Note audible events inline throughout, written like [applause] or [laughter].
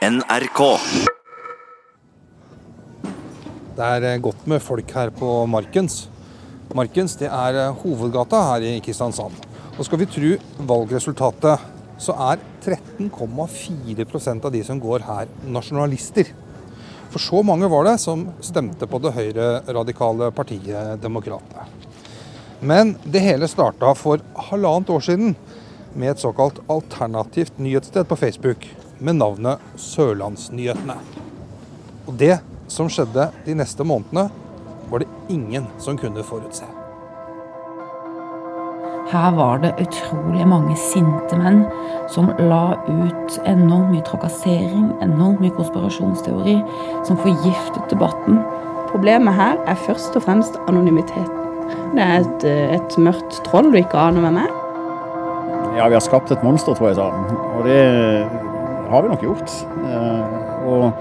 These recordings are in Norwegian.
NRK. Det er eh, godt med folk her på Markens. Markens det er eh, hovedgata her i Kristiansand. Og skal vi tro valgresultatet, så er 13,4% av de som går her, nasjonalister. For så mange var det som stemte på det høyreradikale partiet Demokratene. Men det hele starta for halvannet år siden med et såkalt alternativt nyhetssted på Facebook med navnet Sørlandsnyhetene. Og det som skjedde de neste månedene, var det ingen som kunne forutse. Her var det utrolig mange sinte menn som la ut enormt mye trakassering, enormt mye konspirasjonsteori, som forgiftet debatten. Problemet her er først og fremst anonymiteten. Det er et, et mørkt troll du ikke aner hvem er. Ja, vi har skapt et monster, tror jeg sa. Og det har vi nok gjort. Eh, Og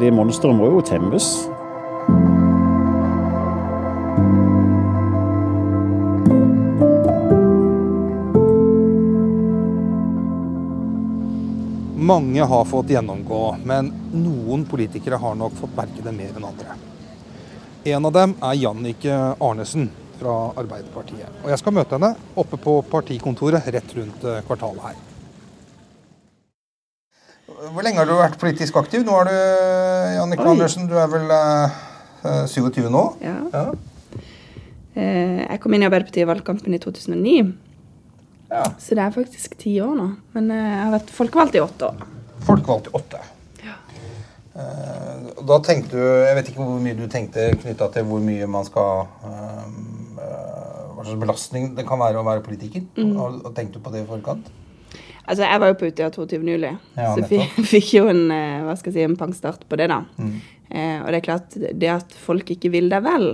det monsteret må jo temmes. Mange har fått gjennomgå, men noen politikere har nok fått merke det mer enn andre. En av dem er Jannike Arnesen fra Arbeiderpartiet. Og jeg skal møte henne oppe på partikontoret rett rundt eh, kvartalet her. Hvor lenge har du vært politisk aktiv? Nå er du Jannicke Andersen, du er vel uh, 27 nå? Ja. Ja. Eh, Jeg kom inn i Arbeiderpartiet i valgkampen i 2009, ja. så det er faktisk ti år nå. Men eh, jeg har vært folkevalgt i åtte år. Folkevalgt i åtte. Ja. Eh, Da tenkte du Jeg vet ikke hvor mye du tenkte knytta til hvor mye man skal eh, eh, Hva slags belastning det kan være å være politiker. Mm. Tenkte du på det i forkant? Altså, jeg var jo på Utøya 22. juli, Ja, så fikk, [laughs] fikk jo en, eh, hva skal jeg si, en pangstart på det, da. Mm. Eh, og det er klart, det at folk ikke vil deg vel,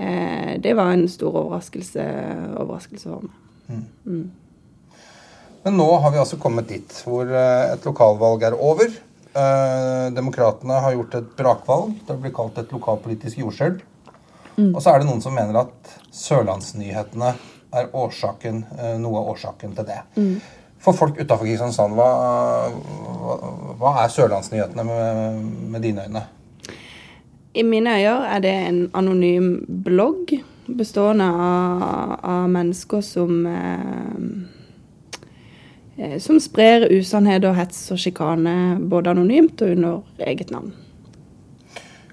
eh, det var en stor overraskelse, overraskelse for meg. Men nå har vi altså kommet dit hvor eh, et lokalvalg er over. Eh, Demokratene har gjort et brakvalg. Det blir kalt et lokalpolitisk jordskjelv. Og så er det noen som mener at Sørlandsnyhetene er årsaken, eh, noe av årsaken til det. For folk utafor Kristiansand, hva, hva, er Sørlandsnyhetene med, med dine øyne? I mine øyne er det en anonym blogg bestående av, av mennesker som eh, eh, Som sprer usannhet og hets og sjikane både anonymt og under eget navn.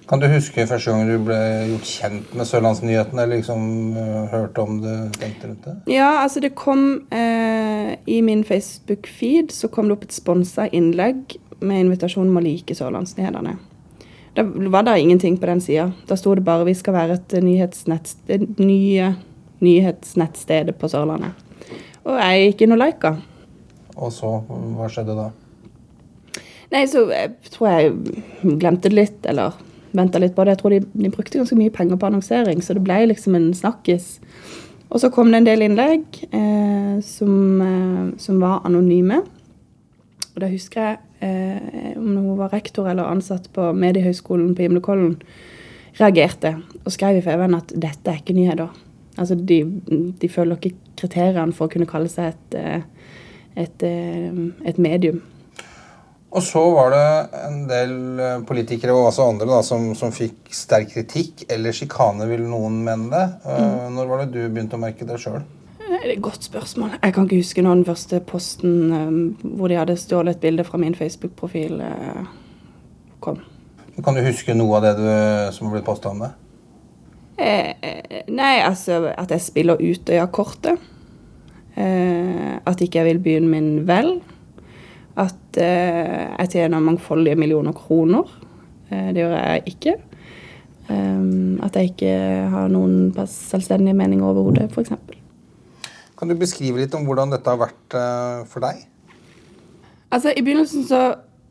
Kan du huske første gang du ble gjort kjent med Sørlandsnyhetene? Eller liksom uh, hørte om det, tenkte rundt det? Ja, altså det kom eh, I min Facebook-feed så kom det opp et sponsa innlegg med invitasjon om å like Sørlandsnyhetene. Da var det ingenting på den sida. Da sto det bare 'Vi skal være et nyhetsnettsted, nye nyhetsnettstedet på Sørlandet'. Og jeg gikk inn og lika. Og så, hva skjedde da? Nei, så jeg tror jeg glemte det litt, eller venta litt på det. Jeg tror de, de brukte ganske mye penger på annonsering, så det ble liksom en snakkis. Og så kom det en del innlegg eh, som, eh, som var anonyme. Og da husker jeg, eh, om hun var rektor eller ansatt på Mediehøgskolen på Gimlekollen, reagerte og skrev i FVN at dette er ikke nyheter. Altså, de, de følger ikke kriteriene for å kunne kalle seg et, eh, et, eh, et medium. Og så var det en del eh, politikere og også andre da, som, som fikk sterk kritikk eller sjikane, vil noen mene det. Mm. Når var det du begynte å merke det sjøl? Det et godt spørsmål. Jeg kan ikke huske når den første posten hvor de hadde stjålet et bilde fra min Facebook-profil, eh, kom. Kan du huske noe av det du, som har blitt posta om det? Eh, eh, nei, altså at jeg spiller Utøya-kortet. Eh, at ikke jeg vil byen min vel. At eh, jeg tjener mangfoldige millioner kroner. Eh, det gjør jeg ikke. Um, at jeg ikke har noen selvstendige meninger overhodet, f.eks. Kan du beskrive litt om hvordan dette har vært eh, for deg? Altså, I begynnelsen så,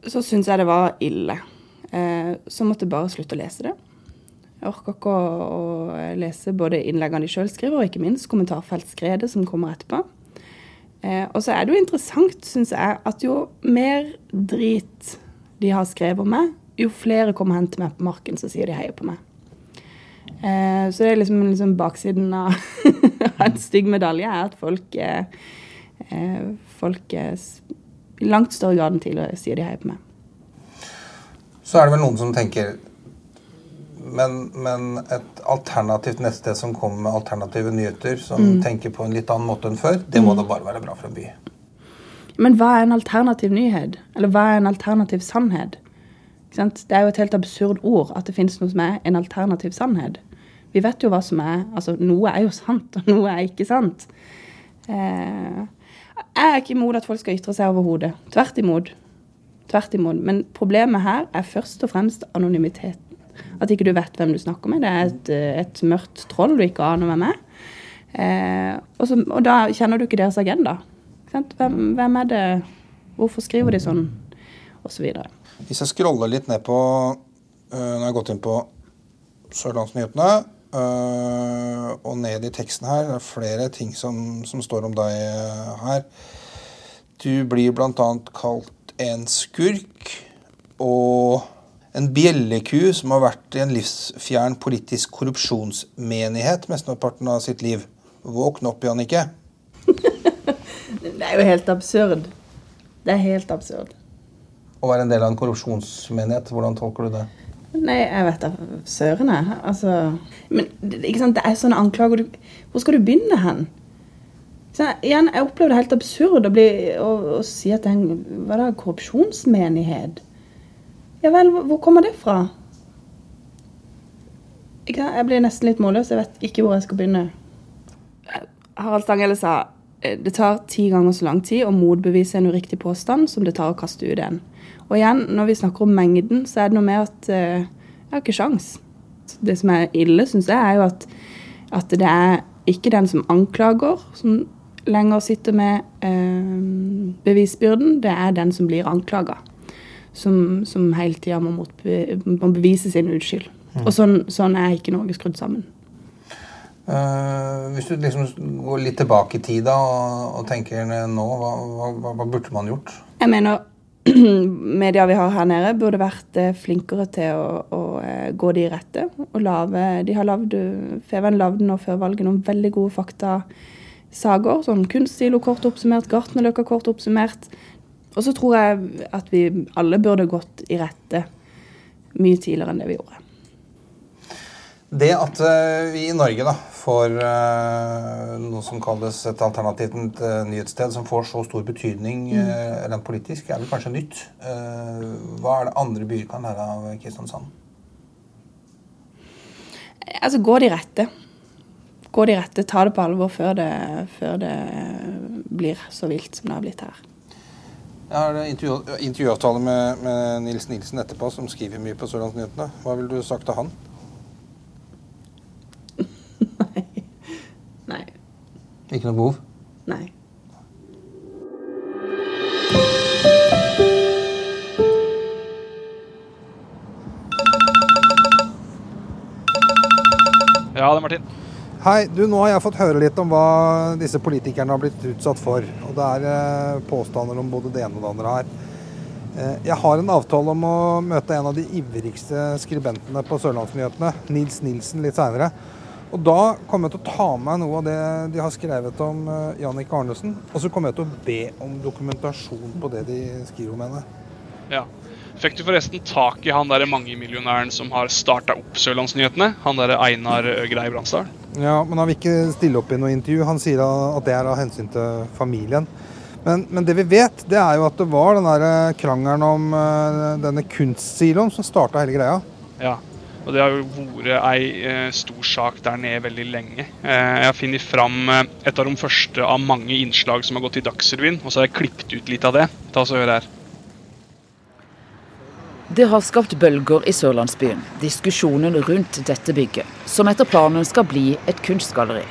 så syntes jeg det var ille. Eh, så måtte jeg bare slutte å lese det. Jeg orker ikke å, å lese både innleggene de sjøl skriver, og ikke minst kommentarfeltskredet som kommer etterpå. Eh, og så er det jo interessant, syns jeg, at jo mer drit de har skrevet om meg, jo flere kommer hen til meg på marken så sier de heier på meg. Eh, så det er liksom, liksom baksiden av [laughs] en stygg medalje, er at folk, eh, eh, folk eh, i langt større grad enn tidligere sier de heier på meg. Så er det vel noen som tenker men, men et alternativt nettsted som kommer med alternative nyheter, som mm. tenker på en litt annen måte enn før, det må mm. da bare være bra for en by. Men hva er en alternativ nyhet? Eller hva er en alternativ sannhet? Det er jo et helt absurd ord at det finnes noe som er en alternativ sannhet. Vi vet jo hva som er Altså, noe er jo sant, og noe er ikke sant. Eh, jeg er ikke imot at folk skal ytre seg overhodet. Tvert imot. Tvert imot. Men problemet her er først og fremst anonymiteten. At ikke du vet hvem du snakker med. Det er et, et mørkt troll du ikke aner hvem er. Eh, og, så, og, da kjenner du ikke deres agenda. Hvem, hvem, er det? Hvorfor skriver de sånn? Og så videre. Hvis jeg scroller litt ned på Når jeg har gått inn på Sørlandsnyhetene uh, og ned i teksten her, det er flere ting som, som står om deg her. Du blir bl.a. kalt en skurk og en bjelleku som har vært i en livsfjern politisk korrupsjonsmenighet mesteparten av sitt liv. Våkn opp, Jannicke. [laughs] det er jo helt absurd. Det er helt absurd. Å være en del av en korrupsjonsmenighet, hvordan tolker du det? Nei, jeg vet da søren, jeg. Altså Men ikke sant, det er sånne anklager Hvor skal du begynne hen? Så, igjen, jeg opplever det helt absurd å, bli, å, å si at det er en hva da, korrupsjonsmenighet. Ja vel, hvor kommer det fra? Jeg blir nesten litt målløs. Jeg vet ikke hvor jeg skal begynne. Harald Stanghelle sa eh, det tar ti ganger så lang tid å motbevise en uriktig påstand som det tar å kaste ut en. Og igjen, når vi snakker om mengden, så er det noe med at uh, jeg har ikke sjans. Det som er ille, syns jeg, er jo at, at, det er ikke den som anklager, som lenger sitter med uh, bevisbyrden. Det er den som blir anklaga, som, som, hele tida må, må, bevise sin uskyld. Mm. Og sånn, sånn, er ikke Norge skrudd sammen. Uh, hvis du liksom går litt tilbake i tid da, og, og tenker nå, hva, hva, hva burde man gjort? Jeg mener [clears throat] media vi har her nede, burde vært eh, flinkere til å, å eh, gå de rette. Og lave, de har lavd, Feven lagde nå før valget noen veldig gode faktasaker. Sånn Kunstsilo kort oppsummert, Gartnerløkka kort oppsummert. Og så tror jeg at vi alle burde gått i rette mye tidligere enn det vi gjorde. Det at uh, vi i Norge da, får uh, noe som kalles et alternativt uh, nyhetssted, som får så stor betydning mm. rent politisk, er vel kanskje nytt. hva er det andre byer kan lære av Kristiansand? Altså, gå de rette. Gå de rette, ta det på alvor før det, før det blir så vilt som det har blitt her. Jeg har intervjuavtale med, med Nils Nilsen etterpå, som skriver mye på Sørlandsnyhetene. Hva ville du sagt til han? [laughs] Nei. Nei. Ikke noe behov? Nei. Ja, det er Martin. Hei, du, Nå har jeg fått høre litt om hva disse politikerne har blitt utsatt for. Og det er eh, påstander om både det ene og det andre her. Eh, jeg har en avtale om å møte en av de ivrigste skribentene på Sørlandsnyhetene, Nils Nilsen, litt seinere. Og Da kommer jeg til å ta med noe av det de har skrevet om uh, Jannik Arnesen. Og så kommer jeg til å be om dokumentasjon på det de skriver om henne. Ja. Fikk du forresten tak i han der mangemillionæren som har starta opp Sørlandsnyhetene? Han der Einar Grei Bransdal? Ja, men han vil ikke stille opp i noe intervju. Han sier at det er av hensyn til familien. Men, men, det vi vet, det er jo at det var den der eh, krangelen om uh, denne kunstsiloen som starta hele greia. Ja. Og det har jo vært ei eh, stor sak der nede veldig lenge. Eh, jeg har funnet fram eh, et av de første av mange innslag som har gått i Dagsrevyen, og så har jeg klippet ut litt av det. Ta så hør her. Det har skapt bølger i sørlandsbyen, diskusjonen rundt dette bygget, som etter planen skal bli et kunstgalleri.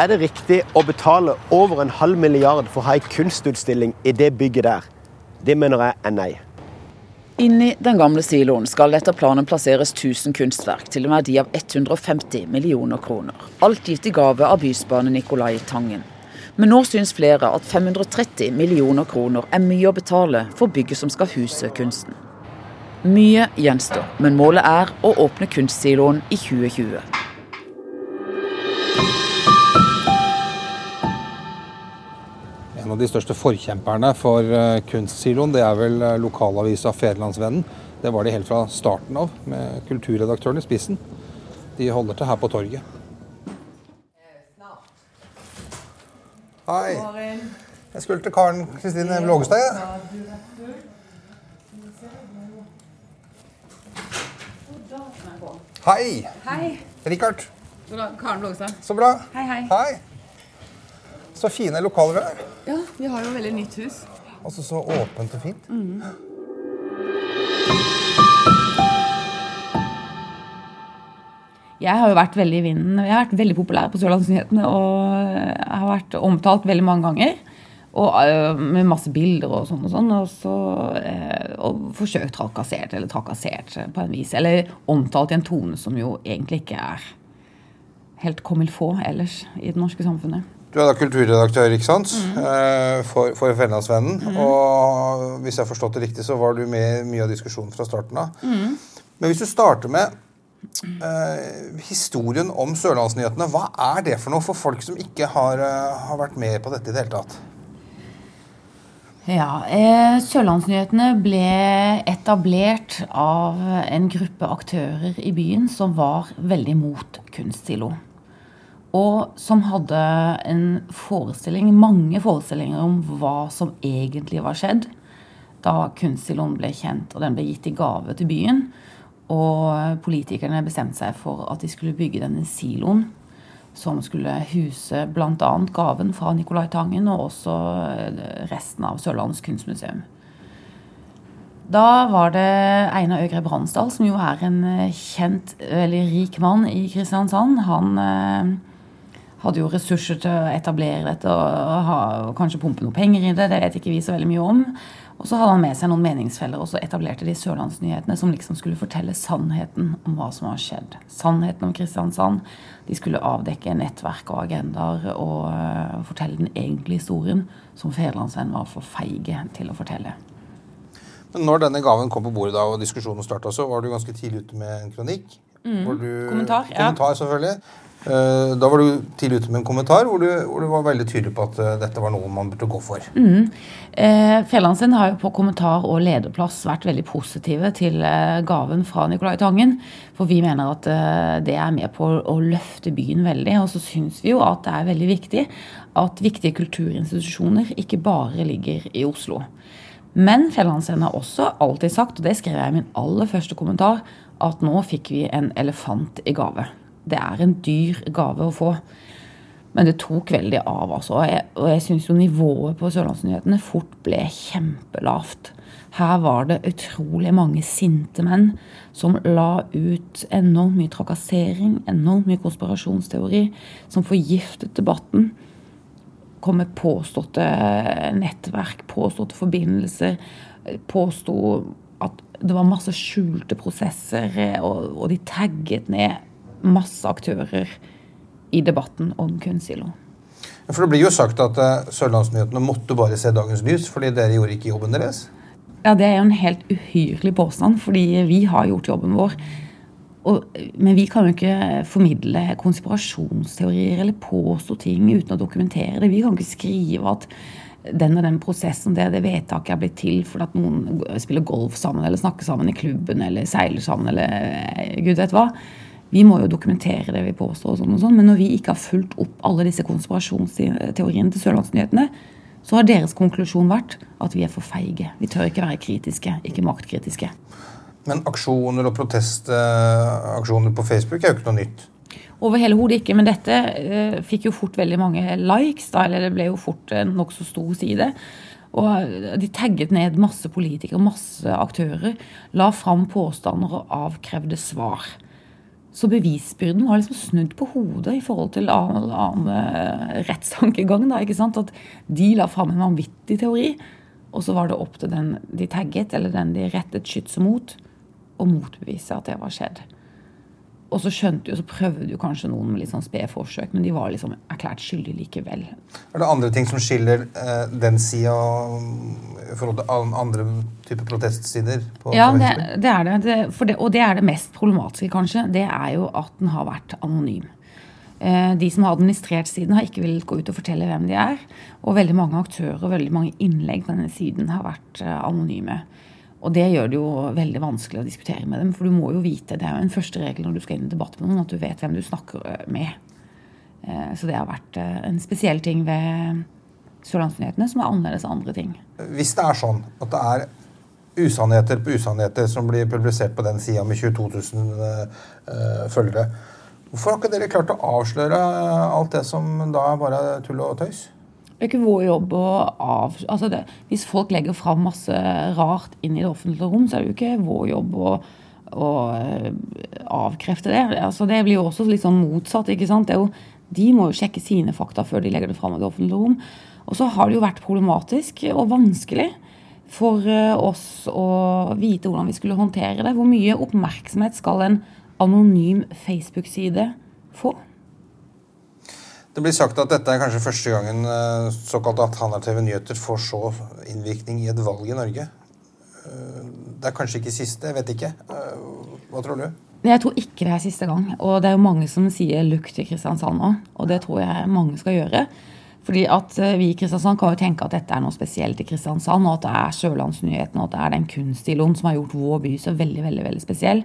Er det riktig å betale over en halv milliard for å ha ei kunstutstilling i det bygget der? Det mener jeg er nei. Inni den gamle siloen skal det etter planen plasseres 1000 kunstverk til en verdi av 150 millioner kroner. Alt gitt i gave av bysbane Nicolai Tangen. Men nå syns flere at 530 millioner kroner er mye å betale for bygget som skal huse kunsten. Mye gjenstår, men målet er å åpne kunstsiloen i 2020. En av de største forkjemperne for uh, kunstsiloen, det er vel uh, lokalavisa Federlandsvennen. Det var de helt fra starten av, med kulturredaktøren i spissen. De holder til her på torget. Hei. Jeg skulle til Karen Kristine Lågestad. Hei. Hei. Richard. Karen Blågestad. Så bra. Hei, hei. Hei. Så fine lokaler vi har. Ja, vi har jo veldig nytt hus. Altså så åpent og fint. Mm. Jeg har jo vært veldig i vinden. Jeg har vært veldig populær på Sørlandsnyhetene og har vært omtalt veldig mange ganger. Og øh, med masse bilder og sånn og sånn. Og så eh, og forsøkt trakassert, eller trakassert på en vis. Eller omtalt i en tone som jo egentlig ikke er helt comme il faut ellers i det norske samfunnet. Du er da kulturredaktør ikke sant? Mm. for, for Fedrelandsvennen. Mm. Og hvis jeg har forstått det riktig, så var du med i mye av diskusjonen fra starten av. Mm. Men hvis du starter med uh, historien om Sørlandsnyhetene, hva er det for noe for folk som ikke har, uh, har vært med på dette i det hele tatt? Ja, eh, Sørlandsnyhetene ble etablert av en gruppe aktører i byen som var veldig mot kunstsilo. Og som hadde en forestilling, mange forestillinger om hva som egentlig var skjedd da kunstsiloen ble kjent, og den ble gitt i gave til byen. Og politikerne bestemte seg for at de skulle bygge denne siloen, som skulle huse bl.a. gaven fra Nicolai Tangen og også resten av Sørlandets kunstmuseum. Da var det Einar Øgre Bransdal, som jo er en kjent, veldig rik mann i Kristiansand. Han hadde jo ressurser til å etablere dette og, ha, og kanskje pumpe noe penger i det. Det vet ikke vi så veldig mye om. Og så hadde han med seg noen meningsfeller, og så etablerte de Sørlandsnyhetene, som liksom skulle fortelle sannheten om hva som har skjedd. Sannheten om Kristiansand. De skulle avdekke nettverk og agendaer og uh, fortelle den egentlige historien, som Federlandsvennen var for feige til å fortelle. Men når denne gaven kom på bordet da, og diskusjonen starta, så var du ganske tidlig ute med en kronikk. Mm. Du, kommentar, ja. Kommentar, selvfølgelig. Eh, da var du tidlig ute med en kommentar hvor du, hvor du, var veldig tydelig på at uh, dette var noe man burde gå for. Mm. Eh, Fjellandsen har jo på kommentar og lederplass vært veldig positive til eh, gaven fra Nicolai Tangen. For vi mener at eh, det er med på å løfte byen veldig. Og så syns vi jo at det er veldig viktig at viktige kulturinstitusjoner ikke bare ligger i Oslo. Men Fjellandsen har også alltid sagt, og det skrev jeg i min aller første kommentar, at nå fikk vi en elefant i gave det er en dyr gave å få. Men det tok veldig av, altså. Og jeg, og jeg syns jo nivået på Sørlandsnyhetene fort ble kjempelavt. Her var det utrolig mange sinte menn som la ut enormt mye trakassering, enormt mye konspirasjonsteori, som forgiftet debatten. Kom med påståtte nettverk, påståtte forbindelser. Påsto at det var masse skjulte prosesser, og, og de tagget ned masse aktører i debatten om kunstsilo. For Det blir jo sagt at uh, Sørlandsnyhetene måtte bare se dagens lys fordi dere gjorde ikke jobben deres? Ja, Det er jo en helt uhyrlig påstand, fordi vi har gjort jobben vår. Og, men vi kan jo ikke formidle konspirasjonsteorier eller påstå ting uten å dokumentere det. Vi kan ikke skrive at den og den prosessen, det, det vedtaket er blitt til fordi at noen spiller golf sammen eller snakker sammen i klubben eller seiler sammen eller eh, gud vet hva. Vi må jo dokumentere det vi påstår, og sånn og sånn, men når vi ikke har fulgt opp alle disse konspirasjonsteoriene til Sørlandsnyhetene, så har deres konklusjon vært at vi er for feige. Vi tør ikke være kritiske, ikke maktkritiske. Men aksjoner og protestaksjoner på Facebook er jo ikke noe nytt? Over hele hodet ikke, men dette eh, fikk jo fort veldig mange likes. Da, eller det ble jo fort en nokså stor side. Og de tagget ned masse politikere, masse aktører. La fram påstander og avkrevde svar. Så bevisbyrden var liksom snudd på hodet i forhold til annen, annen eh, rettstankegang. Da, ikke sant? At de la fram en vanvittig teori, og så var det opp til den de tagget, eller den de rettet skytset mot, å motbevise at det var skjedd. Og så skjønte jo, så prøvde jo kanskje noen med litt sånn spede forsøk, men de var liksom erklært skyldige likevel. Er det andre ting som skiller eh, den sida i forhold til andre typer protestsider? ja, det, det, er det. det, det. Og det er det mest problematiske, kanskje. Det er jo at den har vært anonym. Eh, de som har administrert siden, har ikke villet gå ut og fortelle hvem de er. Og veldig mange aktører og veldig mange innlegg på denne siden har vært eh, anonyme. Og det gjør det jo veldig vanskelig å diskutere med dem, for du må jo vite, det er jo en første regel når du skal inn i debatt med noen, at du vet hvem du snakker med. Så det har vært en spesiell ting ved Sørlandsnyhetene som er annerledes enn andre ting. Hvis det er sånn at det er usannheter på usannheter som blir publisert på den sida med 22 000 uh, følgere, hvorfor har ikke dere klart å avsløre alt det som da bare er tull og tøys? Det er ikke vår jobb å av... Altså det, hvis folk legger fram masse rart inn i det offentlige rom, så er det jo ikke vår jobb å, å eh, avkrefte det. Altså det blir jo også litt sånn motsatt. ikke sant? Jo, de må jo sjekke sine fakta før de legger det fram i det offentlige rom. Og så har det jo vært problematisk og vanskelig for eh, oss å vite hvordan vi skulle håndtere det. Hvor mye oppmerksomhet skal en anonym Facebook-side få? Det blir sagt at dette er kanskje første gangen eh, såkalt alternative nyheter får så innvirkning i et valg i Norge. Eh, det er kanskje ikke siste, jeg vet ikke. Hva tror du? Jeg tror ikke det er siste gang. Og det er jo mange som sier 'lukk til Kristiansand' nå. Og det tror jeg mange skal gjøre. Fordi at eh, Vi i Kristiansand kan jo tenke at dette er noe spesielt i Kristiansand, og at det er Sørlandsnyhetene og at det er den kunststiloen som har gjort vår by så veldig veldig, veldig spesiell.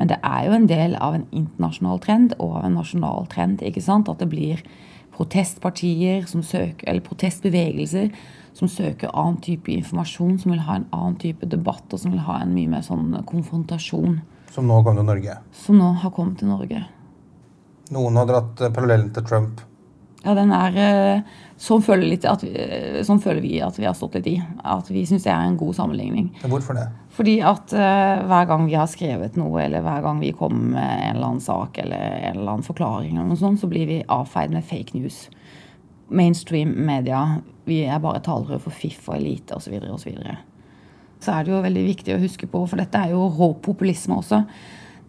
Men det er jo en del av en internasjonal trend og av en nasjonal trend. ikke sant? At det blir protestpartier som søker, eller protestbevegelser som søker annen type informasjon, som vil ha en annen type debatt og som vil ha en mye mer sånn konfrontasjon. Som nå kom til Norge? Som nå har kommet til Norge. Noen har dratt parallellen til Trump. Ja, den er eh, sånn eh, sånn føler, vi at vi har stått litt i. At vi syns det er en god sammenligning. Hvorfor det? Fordi at uh, hver gang vi har skrevet noe, eller hver gang vi kommer med en eller annen sak eller en eller annen forklaring, eller noe sånt, så blir vi avfeid med fake news. Mainstream media. Vi er bare talere for fiff og elite osv. osv. Så, så, er det jo veldig viktig å huske på, for dette er jo rå populisme også.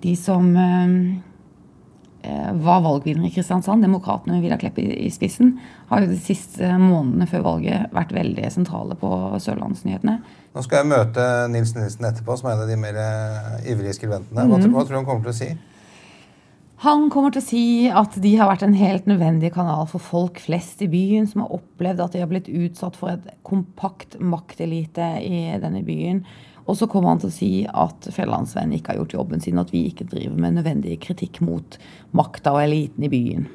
De som uh, var valgvinner i Kristiansand, Demokratene med Vidar Klepp i, spissen, har jo de siste månedene før valget vært veldig sentrale på Sørlandsnyhetene. Nå skal jeg møte Nils Nilsen etterpå, som er en av de mer eh, ivrige skribentene. Hva, mm. hva tror du han kommer til å si? Han kommer til å si at de har vært en helt nødvendig kanal for folk flest i byen, som har opplevd at de har blitt utsatt for et kompakt maktelite i denne byen. Og så kommer han til å si at Fjellandsvennen ikke har gjort jobben sin, at vi ikke driver med nødvendig kritikk mot makta og eliten i byen.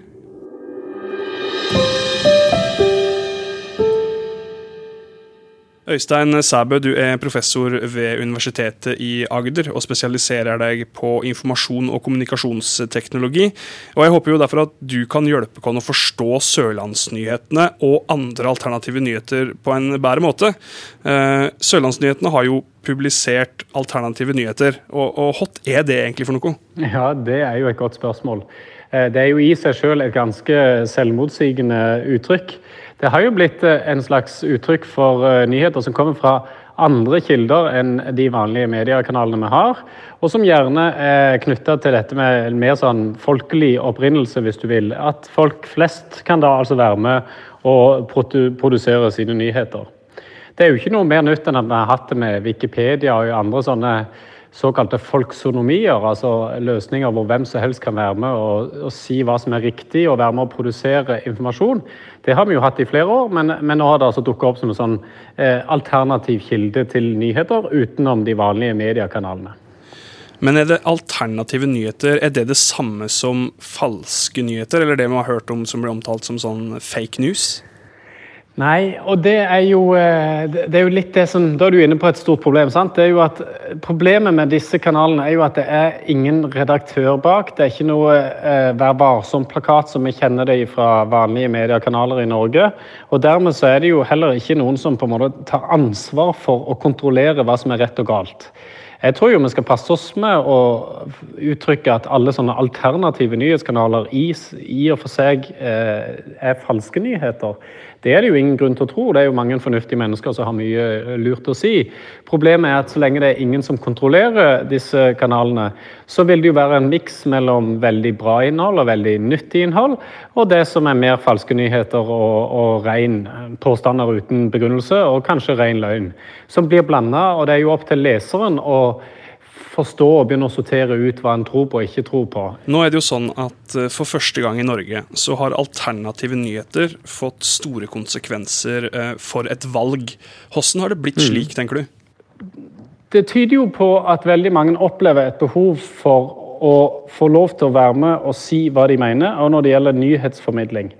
Øystein Sæbø, du er professor ved Universitetet i Agder og spesialiserer deg på informasjon- og kommunikasjonsteknologi. Og Jeg håper jo derfor at du kan hjelpe oss å forstå Sørlandsnyhetene og andre alternative nyheter på en bedre måte. Eh, Sørlandsnyhetene har jo publisert alternative nyheter, og, og hot er det egentlig for noe? Ja, det er jo et godt spørsmål. Eh, det er jo i seg selv et ganske selvmotsigende uttrykk. Det har jo blitt eh, en slags uttrykk for eh, nyheter som kommer fra andre kilder enn de vanlige mediekanalene vi har, og som gjerne er knytta til dette med mer sånn folkelig opprinnelse, hvis du vil. At folk flest kan da altså være med og produsere sine nyheter. Det er jo ikke noe mer nytt enn at vi har hatt det med Wikipedia og andre sånne såkalte folksonomier, altså løsninger hvor hvem som helst kan være med og, og, si hva som er riktig og være med å produsere informasjon. Det har vi jo hatt i flere år, men, men nå har det altså dukka opp som en sånn eh, alternativ kilde til nyheter utenom de vanlige mediekanalene. Men er det alternative nyheter er det det samme som falske nyheter, eller det vi har hørt om som blir omtalt som sånn fake news? Nei, og det er jo, eh, det er jo litt det som Da er du inne på et stort problem. sant? Det er jo at Problemet med disse kanalene er jo at det er ingen redaktør bak. Det er ikke noe eh, Vær varsom-plakat som vi kjenner det fra vanlige mediekanaler i Norge. Og dermed så er det jo heller ikke noen som på en måte tar ansvar for å kontrollere hva som er rett og galt. Jeg tror jo vi skal passe oss med å uttrykke at alle sånne alternative nyhetskanaler i, i og for seg eh, er falske nyheter. Det er det jo ingen grunn til å tro. Det er jo mange fornuftige mennesker som har mye eh, lurt å si. Problemet er at så lenge det er ingen som kontrollerer disse kanalene, så vil det jo være en miks mellom veldig bra innhold og veldig nyttig innhold, og det som er mer falske nyheter og, og ren eh, påstander uten begrunnelse, og kanskje ren løgn, som blir blanda. Og det er jo opp til leseren å forstå og begynne å sortere ut hva en tror på og ikke tror på. Nå er det jo sånn at eh, for første gang i Norge så har alternative nyheter fått store konsekvenser eh, for et valg. Hvordan har det blitt mm. slik, tenker du? Det tyder jo på at veldig mange opplever et behov for å få lov til å være med og si hva de mener, og når det gjelder nyhetsformidling.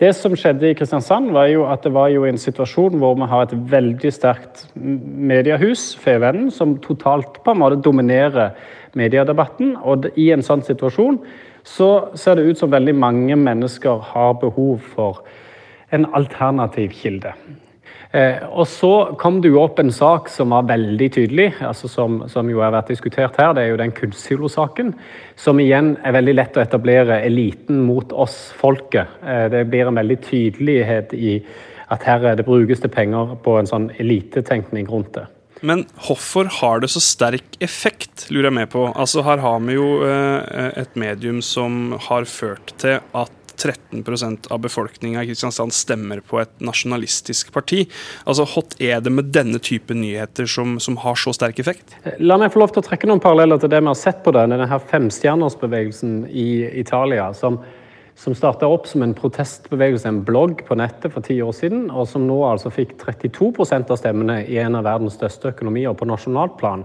Det som skjedde i Kristiansand, var jo at det var jo en situasjon hvor vi har et veldig sterkt mediehus, Fevennen, som totalt på en måte dominerer mediedebatten. Og i en sånn situasjon så ser det ut som veldig mange mennesker har behov for en alternativ kilde. Eh, og så kom det jo opp en sak som var veldig tydelig, altså som, som, jo har vært diskutert her. Det er jo den kunstsilo-saken. Som igjen er veldig lett å etablere eliten mot oss, folket. Eh, det blir en veldig tydelighet i at her det brukes det penger på en sånn elitetenkning rundt det. Men hvorfor har det så sterk effekt, lurer jeg med på. Altså Her har vi jo eh, et medium som har ført til at 13% av befolkninga i Kristiansand stemmer på et nasjonalistisk parti. Altså, Hva er det med denne type nyheter som, som, har så sterk effekt? La meg få lov til å trekke noen paralleller til det vi har sett på det, denne her femstjernersbevegelsen i Italia. som som starta opp som en protestbevegelse, en blogg på nettet for ti år siden, og som nå altså fikk 32% av stemmene i en av verdens største økonomier på nasjonalt plan.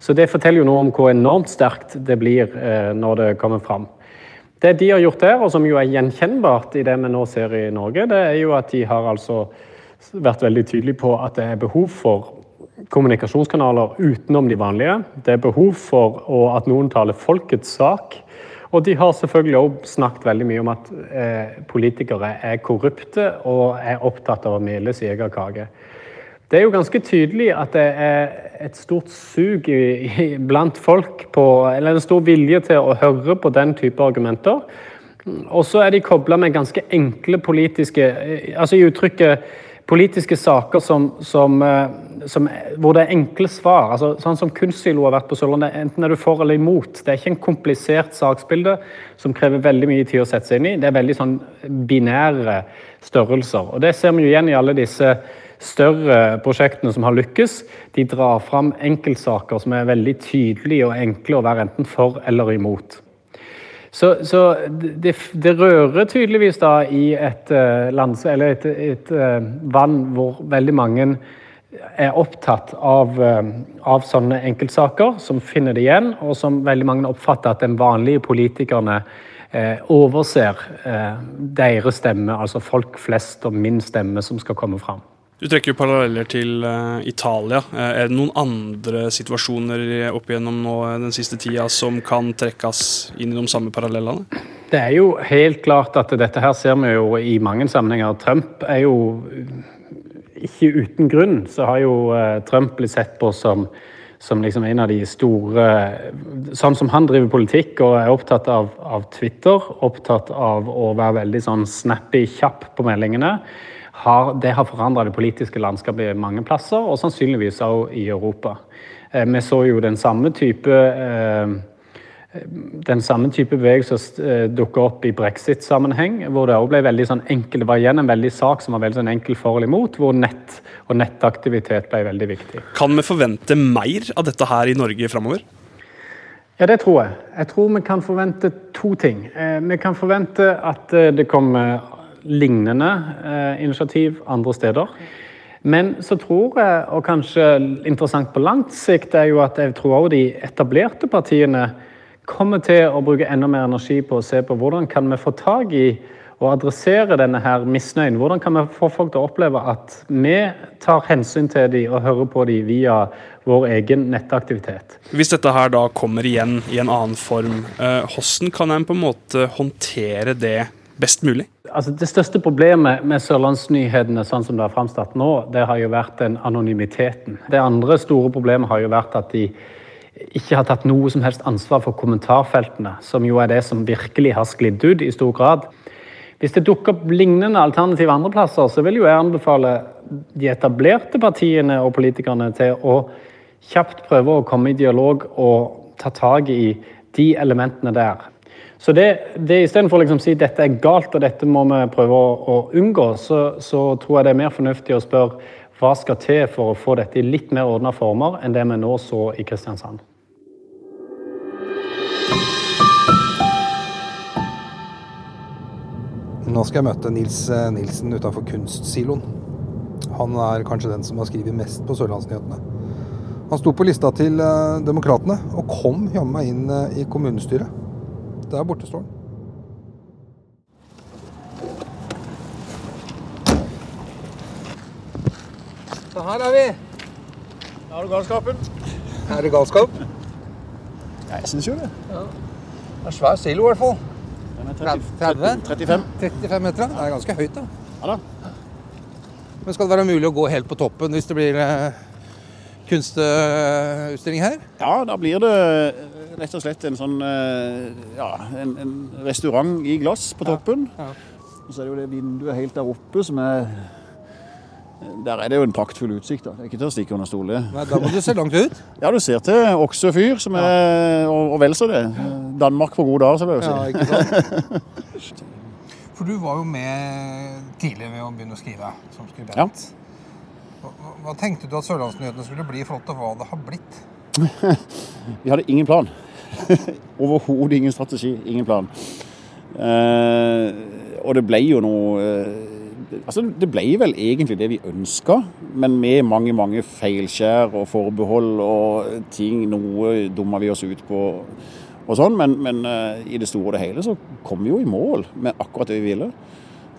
Så det forteller jo noe om hvor enormt sterkt det blir eh, når det kommer fram. Det de har gjort der, og som jo er gjenkjennbart i det vi nå ser i Norge, det er jo at de har altså vært veldig tydelige på at det er behov for kommunikasjonskanaler utenom de vanlige. Det er behov for at noen taler folkets sak. Og de har selvfølgelig òg snakket veldig mye om at eh, politikere er korrupte og er opptatt av å mele sin egen kake. Det er jo ganske tydelig at det er et stort sug blant folk på Eller en stor vilje til å høre på den type argumenter. Og så er de kobla med ganske enkle politiske Altså i uttrykket politiske saker som, som, eh, som, hvor det er enkle svar. Altså, sånn som Kunstsilo har vært på Sørlandet. Enten er du for eller imot. Det er ikke en komplisert saksbilde som krever veldig mye tid å sette seg inn i. Det er veldig sånn binære størrelser. Og Det ser vi jo igjen i alle disse større prosjektene som har lykkes, de drar fram enkeltsaker som er veldig tydelige og enkle å være enten for eller imot. Så, så det, det, rører tydeligvis da i et, uh, lands, eller et, et uh, vann hvor veldig mange er opptatt av, uh, av, sånne enkeltsaker, som finner det igjen, og som veldig mange oppfatter at den vanlige politikerne overser deres stemme, altså folk flest og min stemme, som skal komme fram. Du trekker jo paralleller til uh, Italia. Uh, er det noen andre situasjoner opp igjennom nå eh, den siste tida som kan trekkes inn i de samme parallellene? Det er jo helt klart at dette her ser vi jo i mange sammenhenger. Trump er jo ikke uten grunn så har jo Trump blitt sett på som, som liksom en av de store Sånn som han driver politikk og er opptatt av, av Twitter, opptatt av å være veldig sånn snappy, kjapp på meldingene har, det har forandra det politiske landskapet i mange plasser, og sannsynligvis også i Europa. Eh, vi så jo den samme type eh, den samme type bevegelser dukker opp i brexit-sammenheng, hvor det også ble veldig sånn enkel, det var igjen en veldig sak som var veldig sånn enkel for eller imot, hvor nett og nettaktivitet ble veldig viktig. Kan vi forvente mer av dette her i Norge framover? Ja, det tror jeg. Jeg tror vi kan forvente to ting. Vi kan forvente at det kommer lignende eh, initiativ andre steder. Men så tror jeg, og kanskje interessant på langt sikt, er jo at jeg tror også de etablerte partiene kommer til å bruke enda mer energi på å se på hvordan kan vi få tak i og adressere denne her misnøyen. Hvordan kan vi få folk til å oppleve at vi tar hensyn til dem og hører på dem via vår egen nettaktivitet. Hvis dette her da kommer igjen i en annen form, eh, hvordan kan en på en måte håndtere det best mulig? Altså, det største problemet med Sørlandsnyhetene sånn som det har framstått nå, det har jo vært den anonymiteten. Det andre store problemet har jo vært at de ikke har tatt noe som helst ansvar for kommentarfeltene, som jo er det som virkelig har sklidd ut i stor grad. Hvis det dukker opp lignende alternativ andre plasser, så vil jo jeg anbefale de etablerte partiene og politikerne til å kjapt prøve å komme i dialog og ta tak i de elementene der. Så det, det Istedenfor liksom å liksom si dette er galt og dette må vi prøve å, å unngå, så, så, tror jeg det er mer fornuftig å spørre hva skal til for å få dette i litt mer ordna former enn det vi nå så i Kristiansand. Nå skal jeg møte Nils eh, Nilsen utenfor Kunstsiloen. Han er kanskje den som har skrevet mest på Sørlandsnyhetene. Han sto på lista til eh, Demokratene og kom jammen inn eh, i kommunestyret. Der borte står den. Så her er vi. Har du galskapen? Er det galskap? Ja, jeg syns jo det. Det er svær silo i hvert fall. Den er 30? 35. 35 meter. Det er ganske høyt, da. Ja da. Men skal det være mulig å gå helt på toppen hvis det blir eh, kunstutstilling her? Ja, da blir det rett og slett en sånn eh, ja, en, en restaurant i glass på toppen. ja. Og så er det jo det vinduet helt der oppe som er Der er det jo en praktfull utsikt. da. Det er ikke til å stikke under stol. Nei, da må du se langt ut. [laughs] Ja, du ser til Oksø fyr, som er, og, og vel så det. Danmark på god dag, så vil jeg si. Ja, ikke sant? [laughs] For du var jo med tidlig ved å begynne å skrive som skribent. Ja. Hva- hva tenkte du at Sørlandsnyhetene skulle bli i forhold til hva det har blitt? [laughs] Vi hadde ingen plan. [laughs] Overhodet ingen strategi, ingen plan. Eh, og det ble jo noe eh, Altså, det ble vel egentlig det vi ønska, men med mange, mange feilskjær og forbehold og ting. Noe dumma vi oss ut på og sånn, men, men eh, i det store og det hele så kom vi jo i mål med akkurat det vi ville.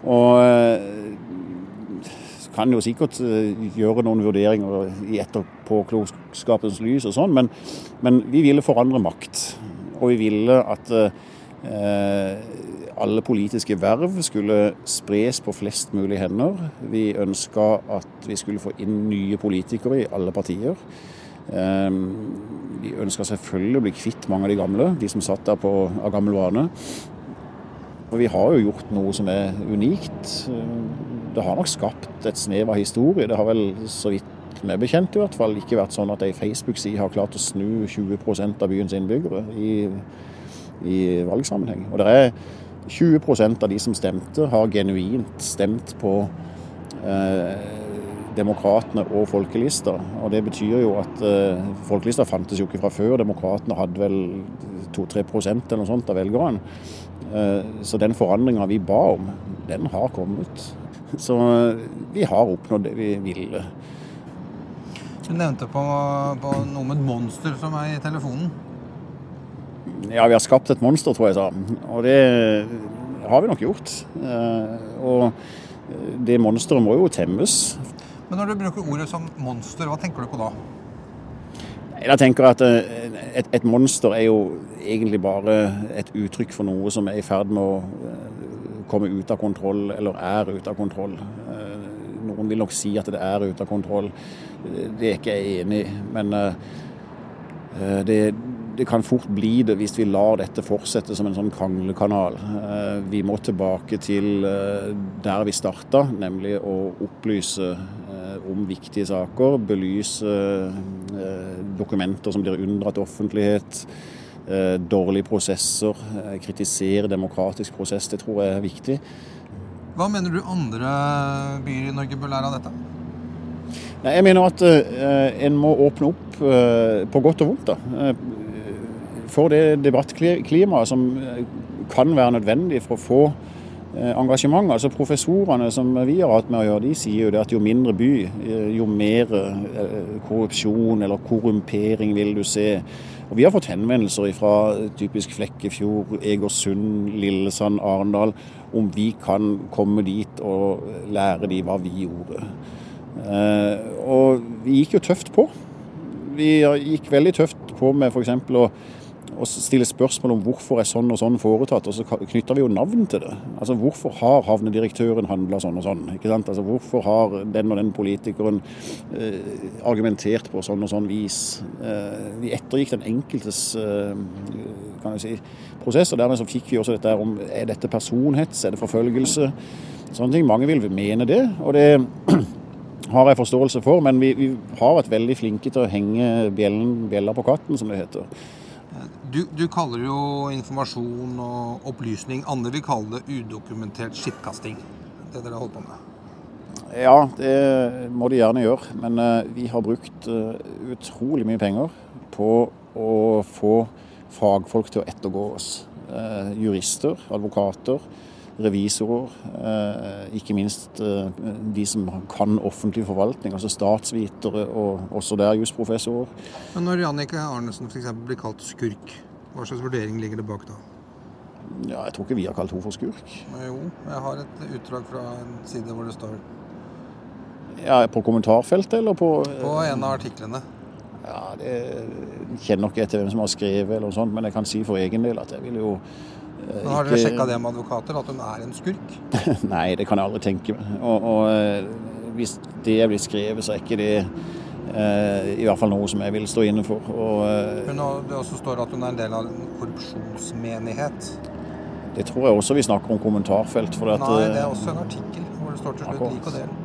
Og eh, kan jo sikkert eh, gjøre noen vurderinger i etterpåklokskapens lys og sånn, men, men vi ville forandre makt. Og vi ville at eh, alle politiske verv skulle spres på flest mulig hender. Vi ønska at vi skulle få inn nye politikere i alle partier. Eh, vi ønska selvfølgelig å bli kvitt mange av de gamle, de som satt der på, av gammel vane. Og vi har jo gjort noe som er unikt. Det har nok skapt et snev av historie. Det har vel, så vidt meg bekjent i hvert fall, ikke vært sånn at ei Facebook-side har klart å snu 20 av byens innbyggere i, i valgsammenheng. Og det er 20% av de som stemte, har genuint stemt på eh, Demokratene og Folkelista. Og det betyr jo at eh, Folkelista fantes jo ikke fra før. Demokratene hadde vel 2-3% eller noe sånt av velgerne. Eh, så den forandringa vi ba om, den har kommet. [laughs] Så eh, vi har oppnådd det vi ville. Du nevnte på, på noe med et monster som er i telefonen. Ja, vi har skapt et monster, tror jeg sa. Og det har vi nok gjort. Eh, Og det monsteret må jo temmes. Men når du bruker ordet som monster, hva tenker du på da? Jeg tenker at eh, et, et monster er jo egentlig bare et uttrykk for noe som er i ferd med å eh, komme ut av kontroll, eller er ute av kontroll. Eh, Noen vil nok si at det er ute av kontroll. Det er ikke jeg enig i. Men det, det kan fort bli det hvis vi lar dette fortsette som en sånn kranglekanal. Vi må tilbake til der vi starta, nemlig å opplyse om viktige saker. Belyse eh, dokumenter som blir unndratt offentlighet. eh, Dårlige prosesser. eh, Kritisere demokratisk prosess. Det tror jeg er viktig. Hva mener du andre byer i Norge bør lære av dette? Jeg mener at en må åpne opp på godt og vondt. da. For det debattklimaet som kan være nødvendig for å få engasjement. Altså Professorene som vi har hatt med å gjøre, de sier jo det at jo mindre by, eh, jo mer eh, korrupsjon eller korrumpering vil du se. Og Vi har fått henvendelser fra typisk Flekkefjord, Egersund, Lillesand, Arendal om vi kan komme dit og lære de hva vi gjorde. Eh, og vi gikk jo tøft på. Vi gikk veldig tøft på med f.eks. å å stille spørsmål om hvorfor er sånn og sånn foretatt, og så knytter vi jo navn til det. Altså Hvorfor har havnedirektøren handla sånn og sånn? ikke sant? Altså Hvorfor har den og den politikeren eh, argumentert på sånn og sånn vis? Eh, vi ettergikk den enkeltes eh, kan jeg si, prosess, og dermed så fikk vi også dette om er dette personhets, er det forfølgelse? Sånne ting. Mange vil mene det, og det [clears throat] har jeg forståelse for, men vi, vi har vært veldig flinke til å henge bjellen, bjella på katten, som det heter. Du, du kaller jo informasjon og opplysning Andre vil kalle det udokumentert skittkasting. Det dere har holdt på med. Ja, det må de gjerne gjøre. Men eh, vi har brukt eh, utrolig mye penger på å få fagfolk til å ettergå oss. Eh, jurister, advokater, revisorer, eh, ikke minst eh, de som kan offentlig forvaltning, altså statsvitere og også der jusprofessorer. Men når Jannicke Arnesen f.eks. blir kalt skurk, hva slags vurdering ligger det bak da? Ja, jeg tror ikke vi har kalt henne for skurk. Jo, jeg har et utdrag fra en side hvor det står Ja, På kommentarfeltet eller på På en av artiklene. Ja, det kjenner ikke jeg til hvem som har skrevet, eller noe sånt, men jeg kan si for egen del at jeg vil jo eh, Men Har dere sjekka det med advokater, at hun er en skurk? [laughs] Nei, det kan jeg aldri tenke meg. Og, og eh, hvis det blir skrevet, så er ikke det eh, i hvert fall noe som jeg vil stå inne for. Og eh, Hun har, det også står at hun er en del av en korrupsjonsmenighet. det tror jeg også vi snakker om kommentarfelt. For at, Nei, det er eh, også en artikkel hvor det står til slutt lik og del.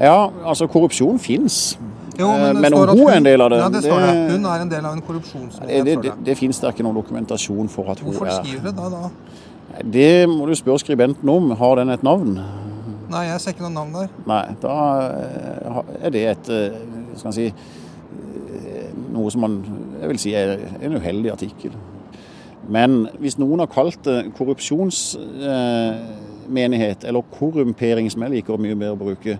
Ja, altså korrupsjon fins. Jo, men, det men står om hun er en del av det, Ja, det står det. Hun er en del av en Det, det, det, det. det finnes det ikke noen dokumentasjon for at hun Hvorfor er. skriver det da, da? Det må du spørre skribenten om. Har den et navn? Nei, jeg ser ikke noe navn der. Nei, da eh, er det et eh, skal man si, eh, noe som man jeg vil si er en uheldig artikkel. Men hvis noen har kalt det korrupsjonsmenighet, eller korrumpering, som jeg liker mye bedre å bruke, eh,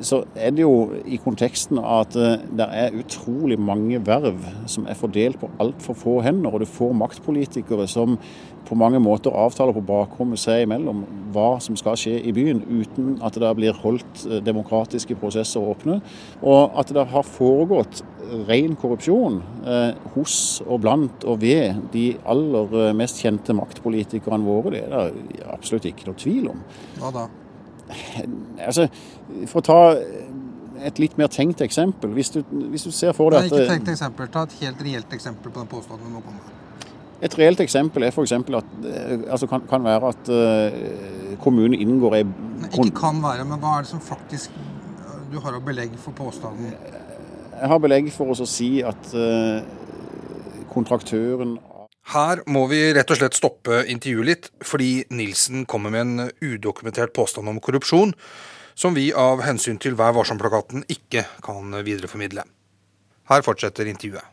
så er det jo i konteksten at eh, det er utrolig mange verv som er fordelt på altfor få hender, og du får maktpolitikere som på mange måter avtaler på bakrommet seg imellom hva som skal skje i byen, uten at det blir holdt eh, demokratiske prosesser åpne. Og at det har foregått ren korrupsjon eh, hos og blant og ved de aller eh, mest kjente maktpolitikerne våre, det er det absolutt ikke noe tvil om. Hva da? Altså, For å ta et litt mer tenkt eksempel. Hvis du, hvis du ser for Nei, at ikke tenkt eksempel. Ta et helt reelt eksempel på den påstanden du nå kom med. Et reelt eksempel er f.eks. at eh, altså kan, kan være at uh, kommunen inngår ei Ikke kan være, men hva er det som faktisk du har av belegg for påstanden? Jeg har belegg for å si at uh, kontraktøren Her må vi rett og slett stoppe intervjuet litt, fordi Nilsen kommer med en udokumentert påstand om korrupsjon, som vi av hensyn til Vær varsom-plakaten ikke kan videreformidle. Her fortsetter intervjuet.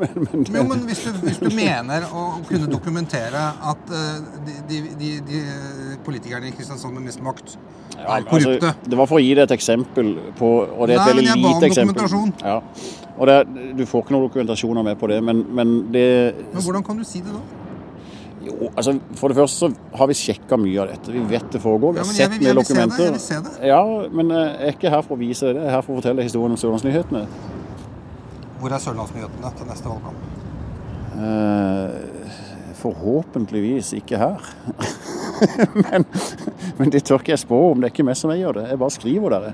jo, men hvis du, hvis du mener å kunne dokumentere at eh, de, de, de, de politikerne i Kristiansand med mest makt er korrupte Altså, det var for å gi deg et eksempel på Og det er et Nei, men veldig jeg ba om lite eksempel. dokumentasjon. Ja. Og det, du får ikke noen dokumentasjoner med på det, men, men det Men hvordan kan du si det da? Jo, altså For det første så har vi sjekka mye av dette. Vi vet det foregår. Vi har ja, sett vil- mye dokumenter. se det, jeg se det. Ja, men eh, jeg er ikke her for å vise det. Jeg er her for å fortelle historien om Sørlandsnyhetene. Hvor er Sørlandsnyhetene til neste valgkamp? Eh, forhåpentligvis ikke her. [laughs] men, men det tør ikke jeg spå om. Det er ikke meg som eier det. Jeg bare skriver dere.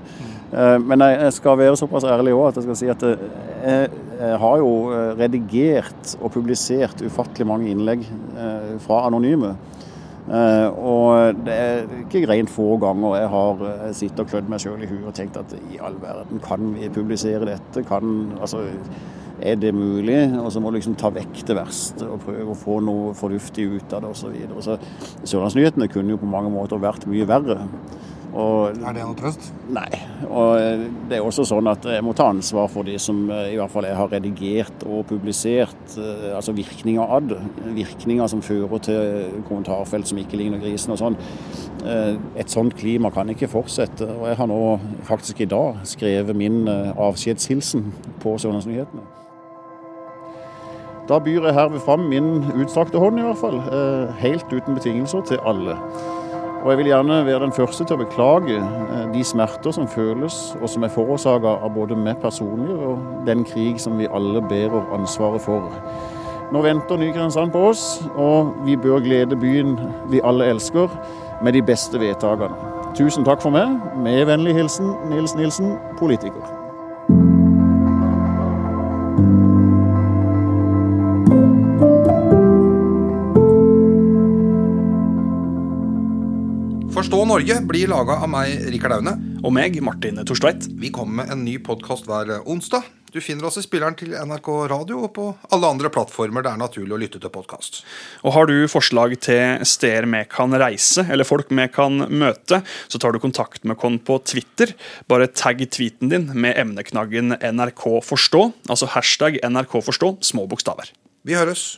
Eh, men jeg, jeg skal være såpass ærlig òg at jeg skal si at eh, jeg, jeg har jo eh, redigert og publisert ufattelig mange innlegg eh, fra anonyme. Eh, og det er ikke rent få ganger jeg har eh, sittet og klødd meg sjøl i huet og tenkt at i all verden, kan vi publisere dette? Kan, altså, er det mulig? Og så må du liksom ta vekk det verste og prøve å få noe fornuftig ut av det osv. Sørlandsnyhetene kunne jo på mange måter vært mye verre. Og, Er det noe trøst? Nei. Og eh, det er også sånn at jeg må ta ansvar for det som eh, i hvert fall jeg har redigert og publisert. eh, Altså virkninger av det. Virkninger som fører til kommentarfelt som ikke ligner grisen og sånn. Et sånt klima kan ikke fortsette. Og jeg har nå faktisk i dag skrevet min avskjedshilsen på Sørlandsnyhetene. Da byr jeg herved fram min utstrakte hånd, i hvert fall. Helt uten betingelser til alle. Og jeg vil gjerne være den første til å beklage eh, de smerter som føles, og som er forårsaka av både meg personlig og den krig som vi alle bærer ansvaret for. Nå venter Ny-Kristiansand på oss, og vi bør glede byen vi alle elsker, med de beste vedtakene. Tusen takk for meg. Med vennlig hilsen Nils Nilsen, politiker. Norge blir laga av meg, Rikard Aune. Og meg, Martin Torstveit. Vi kommer med en ny podkast hver onsdag. Du finner oss i spilleren til NRK Radio og på alle andre plattformer det er naturlig å lytte til podkast. Og har du forslag til steder vi kan reise, eller folk vi kan møte, så tar du kontakt med oss på Twitter. Bare tagg tweeten din med emneknaggen NRK forstå, altså hashtag NRK forstå, små bokstaver. Vi høres.